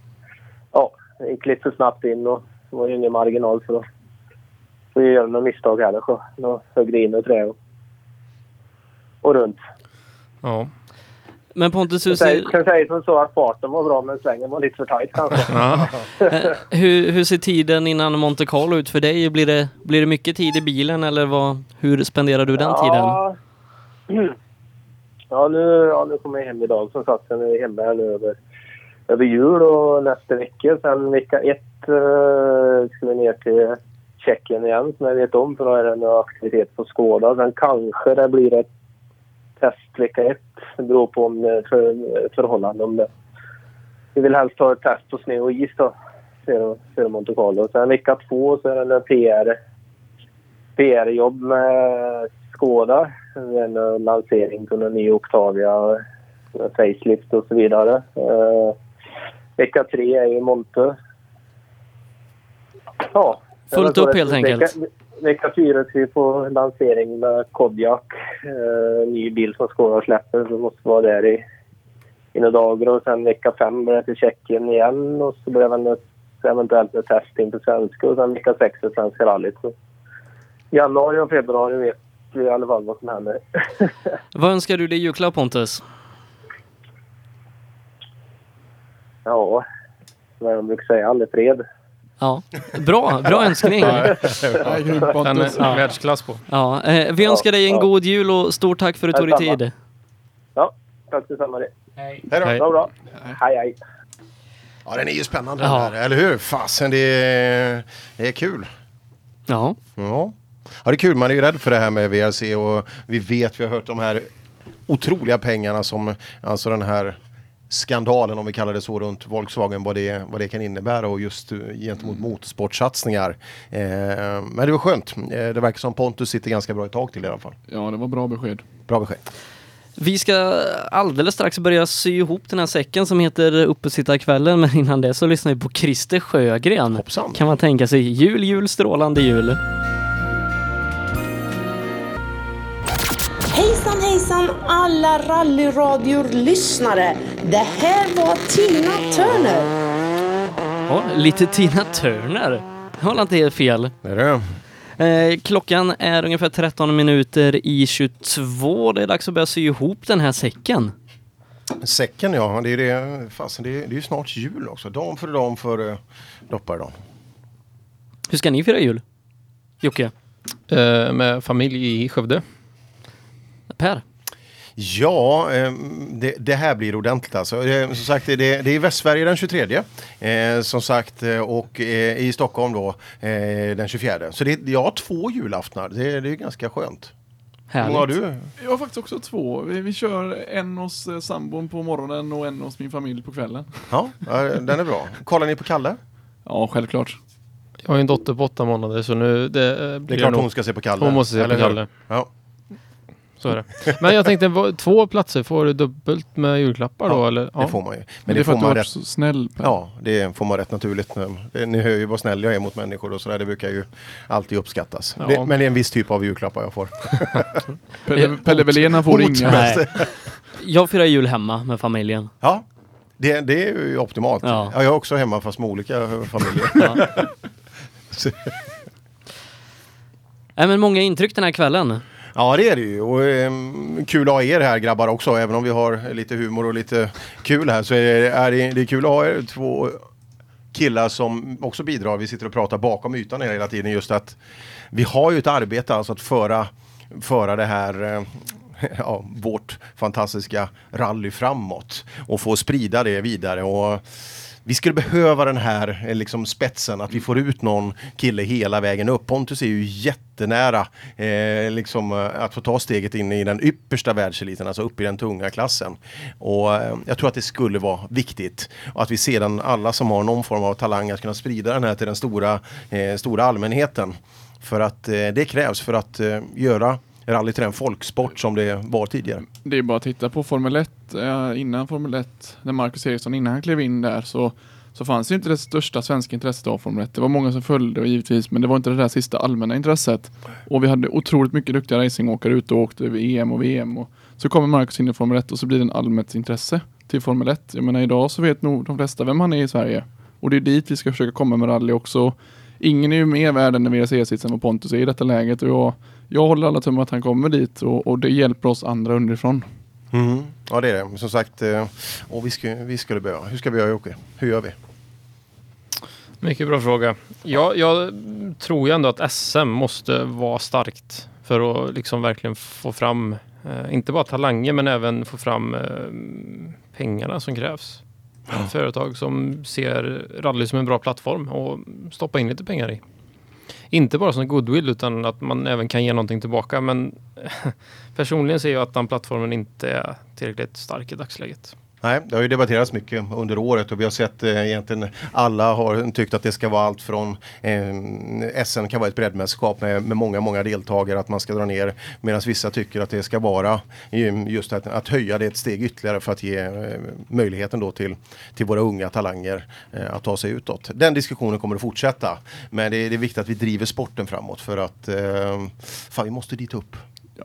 ja, det gick lite för snabbt in och det var ju ingen marginal för att få göra några misstag heller. Så då högre in och trä och, och runt. Ja. Men Pontus, hur Jag säger, ser, kan säga som så att farten var bra men svängen var lite för tajt kanske. <laughs> ja. eh, hur, hur ser tiden innan Monte Carlo ut för dig? Blir det, blir det mycket tid i bilen eller vad, hur spenderar du den tiden? Ja, <clears throat> ja, nu, ja, nu kommer jag hem idag som sagt. Sen är jag hemma här nu över, över jul och nästa vecka. Sen vecka ett uh, ska vi ner till Tjeckien igen som jag vet om för då är det en aktivitet på Skåda. Sen kanske det blir ett test vecka ett. Det beror på om är för, förhållande. Om det. Vi vill helst ha ett test på snö och is då. Före Monte Carlo. Sen vecka två så är det en PR PR-jobb med Skoda. En eh, lansering på en ny Octavia, eh, facelift och så vidare. Eh, vecka tre är ju Monte. Ja. Fullt upp helt enkelt. Vecka, vecka fyra ska vi på lansering med Kodiak. Eh, ny bil som Skoda släpper. Så måste vara där i, i några dagar. Och sen vecka fem börjar jag till Tjeckien igen. Och så väl ett, eventuellt ett test in på svenska. Och sen vecka sex är Svenska rallyt. Så januari och februari vet vi i alla fall vad som händer. <laughs> Vad önskar du dig i julklapp Pontus? ja, vad de brukar säga, aldrig fred. Ja, bra, bra önskning. Den är världsklass på. Ja, eh, vi önskar dig en god jul och stort tack för att du tog dig tid. Ja, tack detsamma. det. Hej då. Hej. Bra. Hej, hej. Ja, den är ju spännande Ja. den där, eller hur? Fasen, det är, det är kul. Ja, Ja. ja, det är kul. Man är ju rädd för det här med VRC och vi vet, vi har hört de här otroliga pengarna som, alltså den här skandalen om vi kallar det så runt Volkswagen, vad det, vad det kan innebära och just eh, gentemot motorsportsatsningar. Eh, men det var skönt. Eh, det verkar som Pontus sitter ganska bra i tag till i alla fall. Ja, det var bra besked. Bra besked. vi ska alldeles strax börja sy ihop den här säcken som heter Uppesittarkvällen, men innan det så lyssnar vi på Christer Sjögren. Hoppsan. Kan man tänka sig. Jul, jul, strålande jul. Hejsan hejsan alla rallyradior-lyssnare! Det här var Tina Turner. Ja, lite Tina Turner. Jag har inte helt fel. Det är det. Eh, klockan är ungefär 13 minuter i 22. Det är dags att börja sy ihop den här säcken. Säcken ja, det är det. Fasen, det är, det är snart jul också. Dagen före dagen före dopparedagen. Hur ska ni fira jul? Jocke? Eh, med familj i Skövde. Per? Ja, eh, det, det här blir ordentligt alltså. Eh, som sagt, det, det är i Västsverige den 23. Eh, som sagt, eh, och eh, i Stockholm då eh, den 24. Så det, jag har två julaftnar. Det, det är ganska skönt. Hur många har Härligt. du? Jag har faktiskt också två. Vi, vi kör en hos sambon på morgonen och en hos min familj på kvällen. Ja, den är bra. Kollar ni på Kalle? Ja, självklart. Jag har en dotter på åtta månader så nu det, Det är klart nog, hon ska se på Kalle. hon måste se eller på? Kalle. Ja. Så är det. Men jag tänkte, vad- två platser, får du dubbelt med julklappar då Ja, eller? Det får man ju. Men Men det det är för får att du har man varit rätt så snäll. Per. Ja, det får man rätt naturligt. Eh, Ni hör ju vad snäll jag är mot människor och sådär. Det brukar ju alltid uppskattas. Ja. Det, men det är en viss typ av julklappar jag får. <laughs> Pelle, han får Hot. ringa. Nej. Jag firar jul hemma med familjen. Ja, det, det är ju optimalt. Ja. Ja. jag är också hemma fast med olika eh, familjer. Ja. <laughs> Nej men många intryck den här kvällen. Ja det är det ju och ehm, kul att ha er här grabbar också även om vi har lite humor och lite kul här så är det, är det, det är kul att ha er två killar som också bidrar. Vi sitter och pratar bakom ytan hela tiden just att vi har ju ett arbete alltså att föra, föra det här eh, <laughs> Ja, vårt fantastiska rally framåt och få sprida det vidare. Och vi skulle behöva den här eh, liksom, spetsen, att vi får ut någon kille hela vägen upp. Pontus är ju jättenära eh, liksom, eh, att få ta steget in i den yppersta världseliten, alltså upp i den tunga klassen. Och eh, jag tror att det skulle vara viktigt. Och att vi sedan alla som har någon form av talang att kunna sprida den här till den stora, eh, stora allmänheten. För att eh, det krävs för att eh, göra rally till den folksport som det var tidigare. Det är bara att titta på Formel 1. Eh, innan Formel 1, när Marcus Eriksson, innan han klev in där så, så fanns ju inte det största svenska intresset av Formel 1. Det var många som följde givetvis, men det var inte det där sista allmänna intresset. Och vi hade otroligt mycket duktiga racingåkare ute och åkte över EM och VM. Och så kommer Marcus in i Formel 1 och så blir det en allmänt intresse till Formel 1. Jag menar idag så vet nog de flesta vem han är i Sverige. Och det är dit vi ska försöka komma med rally också. Ingen är ju mer värd än VRC-sits än vad Pontus är i detta läget och jag, jag håller alla tummar att han kommer dit och, och det hjälper oss andra underifrån. Mm. Ja det är det. Som sagt, eh, och vi, ska, vi skulle behöva. Hur ska vi göra Jocke? Hur gör vi? Mycket bra fråga. Jag, jag tror ju ändå att SM måste vara starkt för att liksom verkligen få fram, eh, inte bara talanger men även få fram eh, pengarna som krävs. Företag som ser rally som en bra plattform och stoppa in lite pengar i. Inte bara som goodwill utan att man även kan ge någonting tillbaka. Men <laughs> personligen ser jag att den plattformen inte är tillräckligt stark i dagsläget. Nej, det har ju debatterats mycket under året och vi har sett eh, egentligen alla har tyckt att det ska vara allt från eh, SM kan vara ett breddmästerskap med, med många, många deltagare att man ska dra ner medan vissa tycker att det ska vara eh, just att, att höja det ett steg ytterligare för att ge eh, möjligheten då till, till våra unga talanger eh, att ta sig utåt. Den diskussionen kommer att fortsätta men det, det är viktigt att vi driver sporten framåt för att eh, fan, vi måste dit upp.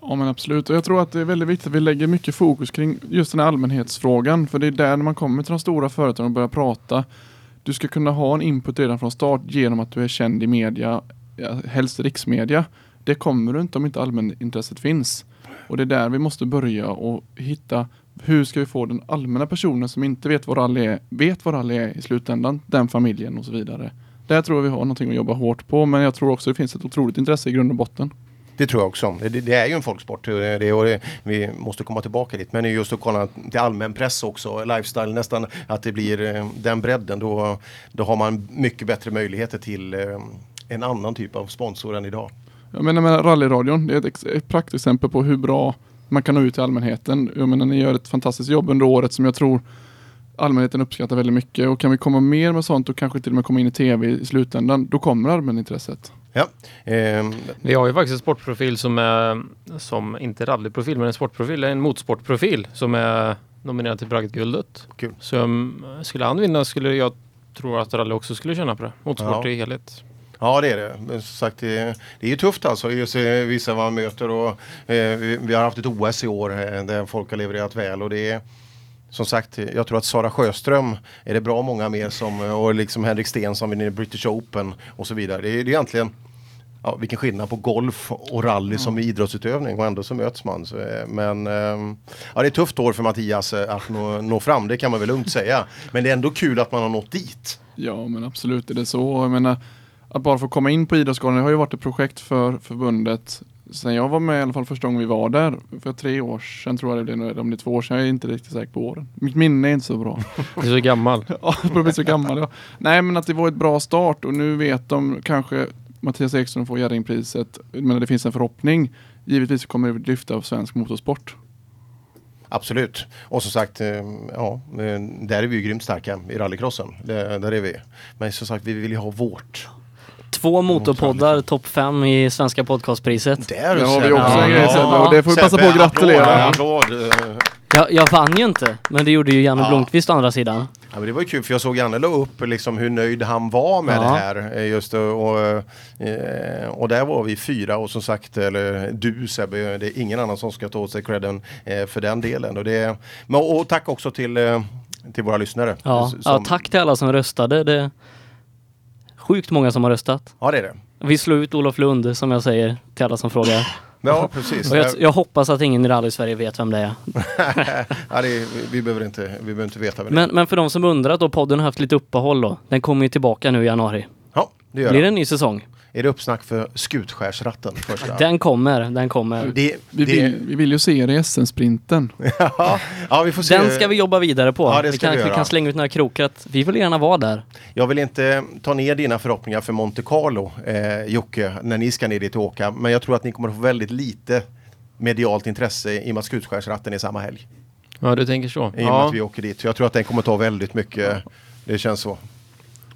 Ja men absolut och jag tror att det är väldigt viktigt att vi lägger mycket fokus kring just den här allmänhetsfrågan för det är där när man kommer till de stora företagen och börjar prata du ska kunna ha en input redan från start genom att du är känd i media, helst riksmedia. Det kommer du inte om inte allmänintresset finns. Och det är där vi måste börja och hitta hur ska vi få den allmänna personen som inte vet vad rally är, vet vad rally är i slutändan, den familjen och så vidare. Där tror jag vi har någonting att jobba hårt på men jag tror också det finns ett otroligt intresse i grund och botten. Det tror jag också. Det, det är ju en folksport. Det, det, och det, vi måste komma tillbaka dit. Men just att kolla till allmän press också, lifestyle nästan, att det blir eh, den bredden. Då, då har man mycket bättre möjligheter till eh, en annan typ av sponsor än idag. Jag menar med rallyradion, det är ett, ett praktexempel på hur bra man kan nå ut till allmänheten. Jag menar ni gör ett fantastiskt jobb under året som jag tror allmänheten uppskattar väldigt mycket och kan vi komma mer med sånt och kanske till och med komma in i tv i slutändan, då kommer allmänintresset. Ja. Ehm, Vi har ju faktiskt en sportprofil som är, som inte rallyprofil, men en sportprofil, en motorsportprofil som är nominerad till Bragdguldet. Kul. Så um, skulle han vinna skulle jag tro att rally också skulle tjäna på det. Motorsport Ja. i helhet. Ja det är det. Men som sagt, det, det är ju tufft alltså. Just, eh, vissa man möter och eh, vi, vi har haft ett OS i år eh, där folk har levererat väl och det är som sagt, jag tror att Sara Sjöström är det bra många mer som och liksom Henrik Sten som vinner British Open och så vidare. Det är, det är egentligen ja, vilken skillnad på golf och rally som idrottsutövning och ändå så möts man. Så, eh, men ehm, ja, det är ett tufft år för Mattias eh, att nå, nå fram, det kan man väl lugnt säga. Men det är ändå kul att man har nått dit. Ja men absolut är det så. Jag menar, att bara få komma in på Idrottsgalan, det har ju varit ett projekt för förbundet sen jag var med i alla fall första gången vi var där. För tre år sedan tror jag det blev, om det är två år sedan, jag är inte riktigt säker på åren. Mitt minne är inte så bra. <laughs> Du är så gammal. <laughs> ja, jag börjar bli så gammal ja. Nej men att det var ett bra start och nu vet de kanske Mattias Ekström får Jerringpriset, men det finns en förhoppning. Givetvis kommer det lyfta av svensk motorsport. Absolut. Och som sagt, eh, ja, eh, där är vi ju grymt starka i rallycrossen. Där är vi. Men som sagt, vi vill ju ha vårt. Två motorpoddar, topp fem i Svenska podcastpriset. Där Det har vi också en grej och det får vi passa på att gratulera. Jag, jag vann ju inte, men det gjorde ju Janne Ja. Blomqvist å andra sidan. Ja, men det var ju kul för jag såg Janne la upp liksom hur nöjd han var med Ja. det här. eh, Just och, eh, och där var vi fyra och som sagt, eller du Sebbe, det är ingen annan som ska ta åt sig credden eh, för den delen. Och, det, men, och tack också till, till våra lyssnare. Ja, Som- ja, tack till alla som röstade. Det sjukt många som har röstat. Ja, det är det. Vi slår ut Olof Lund som jag säger till alla som frågar. Ja, precis. Jag, jag hoppas att ingen i rally-Sverige vet vem det är. <laughs> ja, det är, vi, behöver inte, vi behöver inte veta vem det är. Men, för de som undrar då, podden har haft lite uppehåll då. Den kommer ju tillbaka nu i januari. Ja, det gör Blir det det. en ny säsong? Är det uppsnack för Skutskärsratten första? Den kommer, den kommer. Det, Vi, det, vill, vi vill ju se er i SM-sprinten. <laughs> ja, ja, vi får se. Den ska vi jobba vidare på. Ja, det vi, kan, vi vi kan slänga ut några krokar att vi vill gärna vara där. Jag vill inte ta ner dina förhoppningar för Monte Carlo, eh, Jocke, när ni ska ner dit och åka. Men jag tror att ni kommer att få väldigt lite medialt intresse i och med att Skutskärsratten är samma helg. Ja, du tänker så. I och med Ja, att vi åker dit. Jag tror att den kommer ta väldigt mycket. Det känns så.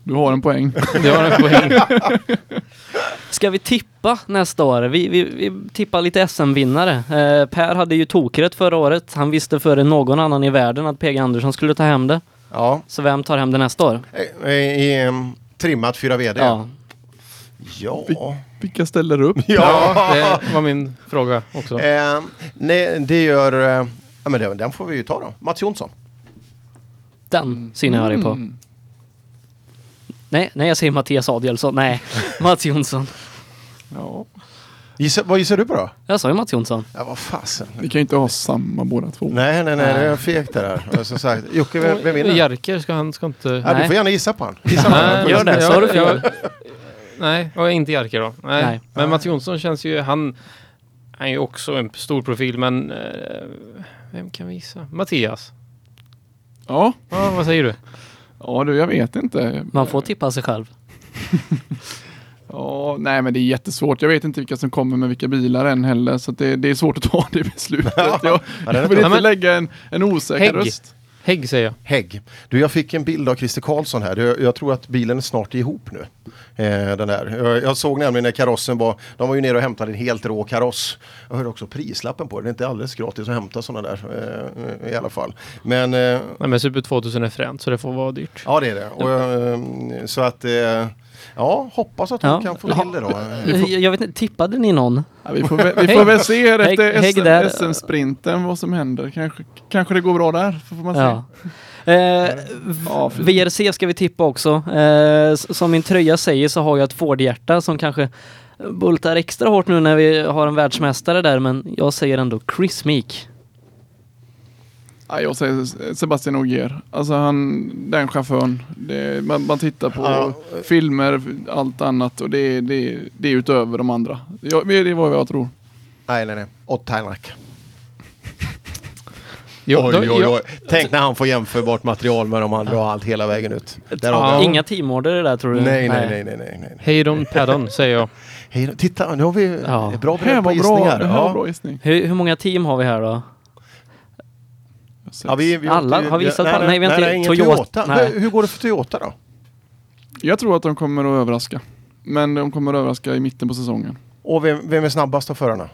Du har en poäng. det har en poäng. <laughs> Ska vi tippa nästa år? Vi, vi, vi tippar lite SM-vinnare. Eh, per hade ju tokrätt förra året. Han visste före någon annan i världen att PG Andersson skulle ta hem det. Ja, Så vem tar hem det nästa år? eh, i em, trimmat 4 VD. Ja. Ja. Vilka ställer upp? Ja, det var min fråga också. Eh, nej, det gör... Eh, ja, men den får vi ju ta då. Mats Jonsson. Den synen jag arg på. Mm. Nej, nej, jag säger Mattias Adielsson. Nej, <laughs> Mats Jonsson. Ja, Gissa, vad gissar du på då? Jag sa ju Mats Jonsson. Ja, vad fasen. vi kan ju inte ha samma båda två. Nej, nej, nej, det är fegt det där. Och Som sagt, Jocke, vem, vem vinner? Jerker ska han ska inte... Ja, du Nej. får gärna gissa på han. Gissa på Nej, han. gör det, har du fel. jag- Nej, och inte Jerker då. Nej. Nej. Men Mats Jonsson känns ju, han, han är ju också en stor profil, men eh, vem kan vi gissa? Mattias? Ja, Ja, vad säger du? Ja du, jag vet inte. Man får tippa sig själv. <laughs> Ja, nej men det är jättesvårt. Jag vet inte vilka som kommer med vilka bilar än heller. Så att det, det är svårt att ta det beslutet. <laughs> Jag, jag vill inte lägga en, en osäker Hägg. röst. Hägg säger jag. Hägg. Du, jag fick en bild av Christer Karlsson här. Jag, jag tror att bilen är snart ihop nu. Eh, den där. Jag, jag såg nämligen när karossen var, de var ju nere och hämtade en helt rå kaross. Jag hörde också prislappen på det. Det är inte alldeles gratis att hämta sådana där eh, i alla fall. Men eh, Nej, men Super 2000 är fränt, så det får vara dyrt. ja, det är det. Och, eh, så att eh, ja, hoppas att hon Ja. kan få till det då. Jag, jag vet inte, tippade ni någon? Ja, vi, får, väl- vi får väl se efter SM-sprinten vad som händer. Kanske, kanske det går bra där. Så får man se. Ja. Eh, Ja, VRC ska vi tippa också. Eh, som min tröja säger så har jag ett Ford-hjärta som kanske bultar extra hårt nu när vi har en världsmästare där, men jag säger ändå Chris Meek. Ja, jag säger Sebastian Ogier. Alltså han, den chauffören. Det, man, man tittar på Ja. filmer, allt annat och det, det, det är utöver de andra. Jag, det är vad jag tror. Nej, nej, nej. Och Tänak. Jo, oj, oj, jo. oj. Tänk när han får jämförbart material med de andra och allt hela vägen ut. Där Ja. det. Inga teamorder det där tror du? Nej, nej, nej, nej, nej, nej. Hejdon Paddon säger jag. Hej, då. titta, nu har vi Ja. bra bredd på bra, gissningar. var Ja. bra gissning. Hur, hur många team har vi här då? Ja, vi, vi har Alla? inte- Har vi gissat nej, på- nej, nej, vi har inte- ingen Toyota- Toyota. nej. Hur, går det för Toyota då? Jag tror att de kommer att överraska. Men de kommer att överraska i mitten på säsongen. Och vem, vem är snabbast av förarna?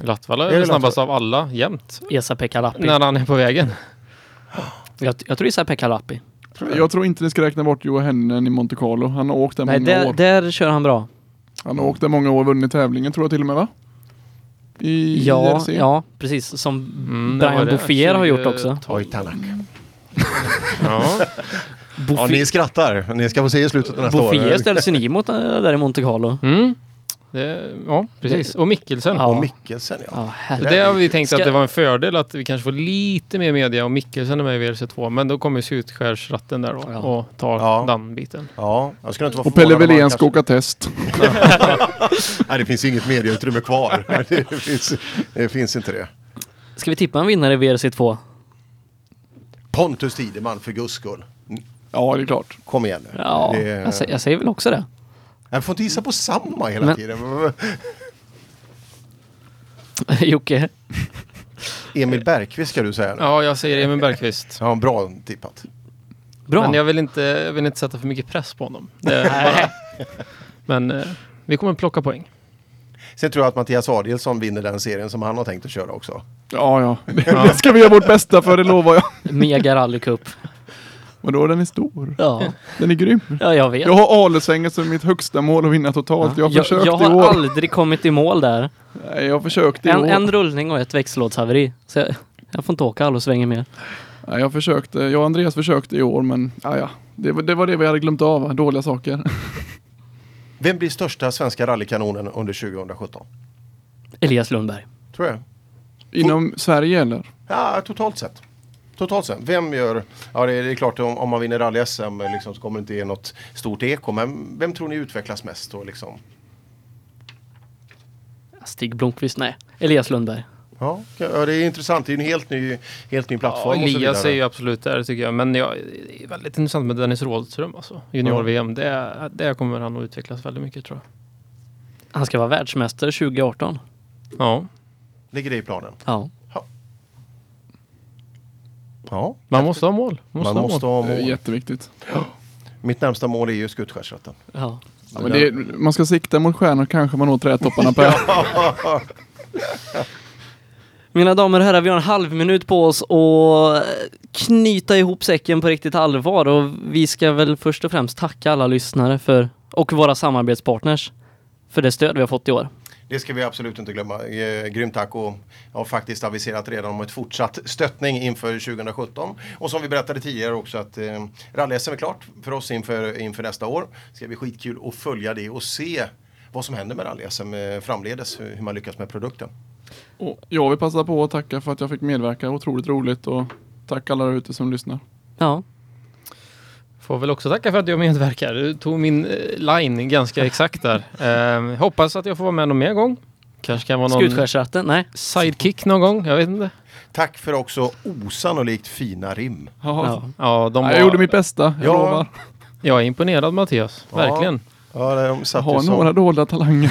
Latvala Är är snabbast av alla jämt. Esa-Pekka Lappi. När han är på vägen. Jag, jag tror Esa-Pekka Lappi. Jag tror inte ni ska räkna bort Johan Hennen i Monte Carlo. Han har åkt där Nej, många där, år. där kör han bra. Han har åkt där många år och vunnit tävlingen tror jag till och med va? I Ja, IRC. ja, precis. Som Mm, Brian? Bouffier har gjort också. 2012. Oj, Tanak. Ja. <laughs> Ja, Bouffier, ni skrattar. Ni ska få se i slutet av nästa år. Bouffier ställs ju ny mot äh, där i Monte Carlo. Mm. Det, ja, precis. Och Mikkelsen. Ja. Och Mikkelsen ja. Ja, herregud. det har vi tänkt Ska- att det var en fördel att vi kanske får lite mer media och Mikkelsen är med i VRC2. Men då kommer Skutskärsratten där då Ja. och tar Ja. den biten. Ja, jag skulle inte vara Och Pelle om Wilén ska åka test. <laughs> Nej, det finns inget medieutrymme kvar. <laughs> det, finns, det finns inte det. Ska vi tippa en vinnare i VRC2? Pontus Tideman för guds skull. Ja, det är klart. Kom igen nu. Ja, det, jag, sä- jag säger väl också det. Jag får inte gissa på samma hela Men- tiden. <laughs> Jocke. Emil Bergqvist ska du säga nu. Ja, jag säger Emil Bergqvist. Ja, bra tippat. Bra. Men jag vill, inte, jag vill inte sätta för mycket press på honom. Bara, men eh, vi kommer plocka poäng. Sen tror jag att Mattias Adielsson vinner den serien som han har tänkt att köra också. Ja, ja. <laughs> Det ska vi göra vårt bästa för, det lovar jag. Mega rallycup. Och då den är stor. Ja. Den är grym. ja, jag vet. Jag har Alesängen som mitt högsta mål att vinna totalt. Jag har Jag, försökt jag i har år. aldrig kommit i mål där. Nej, jag har försökt i En, år. en rullning och ett växellådshaveri. Så jag, jag får inte åka alla svänger mer. Nej, jag försökte. Jag och Andreas försökte i år, men ja, ja. Det, var- det var det vi hade glömt av. Dåliga saker. <laughs> Vem blir största svenska rallykanonen under 2017? Elias Lundberg. Tror jag. Inom Sverige eller? Ja, totalt sett. Totalt sett. Vem gör... Ja, det är, det är klart om, om man vinner rally-SM liksom, så kommer det inte ge något stort eko. Men vem tror ni utvecklas mest? Och, liksom? Stig Blomqvist, nej. Elias Lundberg. ja, ja, det är intressant. Det är en helt ny, helt ny Ja, plattform. och så Elias är ju absolut där tycker jag. Men ja, det är väldigt intressant med Dennis Rådström alltså. Junior-VM. Det, det kommer han att utvecklas väldigt mycket tror jag. Han ska vara världsmästare 2018. Ja, Ligger det i planen? Ja. Ja. man måste ha mål. Man måste Man ha måste mål. ha Det är mål. jätteviktigt. Mitt närmsta mål är ju Skuttskärsratten. ja. Ja, men det, man ska sikta mot stjärnor kanske man når trädtopparna på. <laughs> Mina damer och herrar, vi har en halv minut på oss att knyta ihop säcken på riktigt allvar och vi ska väl först och främst tacka alla lyssnare för, och våra samarbetspartners för det stöd vi har fått i år. Det ska vi absolut inte glömma. Eh, grymt tack och jag har faktiskt aviserat redan om ett fortsatt stöttning inför 2017. Och som vi berättade tidigare också att eh, rally-SM är klart för oss inför, inför nästa år. Det ska bli skitkul att följa det och se vad som händer med rally-SM eh, framledes, hur hur man lyckas med produkten. Och jag vill passa på att tacka för att jag fick medverka. Otroligt roligt och tack alla där ute som lyssnar. Ja, Får väl också tacka för att jag medverkar. Du tog min eh, line ganska <laughs> exakt där. Eh, hoppas att jag får vara med någon mer gång. Kanske kan vara någon Skutskärsratten, nej. sidekick någon gång. Jag vet inte. Tack för också osannolikt fina rim. Ja. Ja, de var, jag gjorde mitt bästa, jag Ja. lovar. jag är imponerad Mattias. Ja. Verkligen. Ja, de Jag satt har ju några dolda talanger.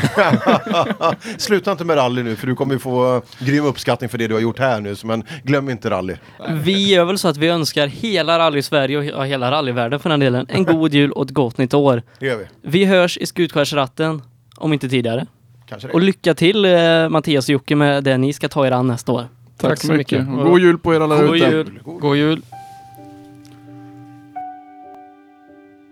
<laughs> Sluta inte med rally nu för du kommer ju få grym uppskattning för det du har gjort här nu. så- Men glöm inte rally. Vi gör väl så att vi önskar hela rally-Sverige och he- ja, hela rallyvärlden för den delen en <laughs> god jul och ett gott nytt år. Det gör vi. Vi hörs i Skutskärsratten, om inte tidigare. Kanske det. Och lycka till eh, Mattias och Jocke med det ni ska ta er an nästa år. Tack, Tack så mycket. mycket. Och God jul på er alla God ute. jul! God jul.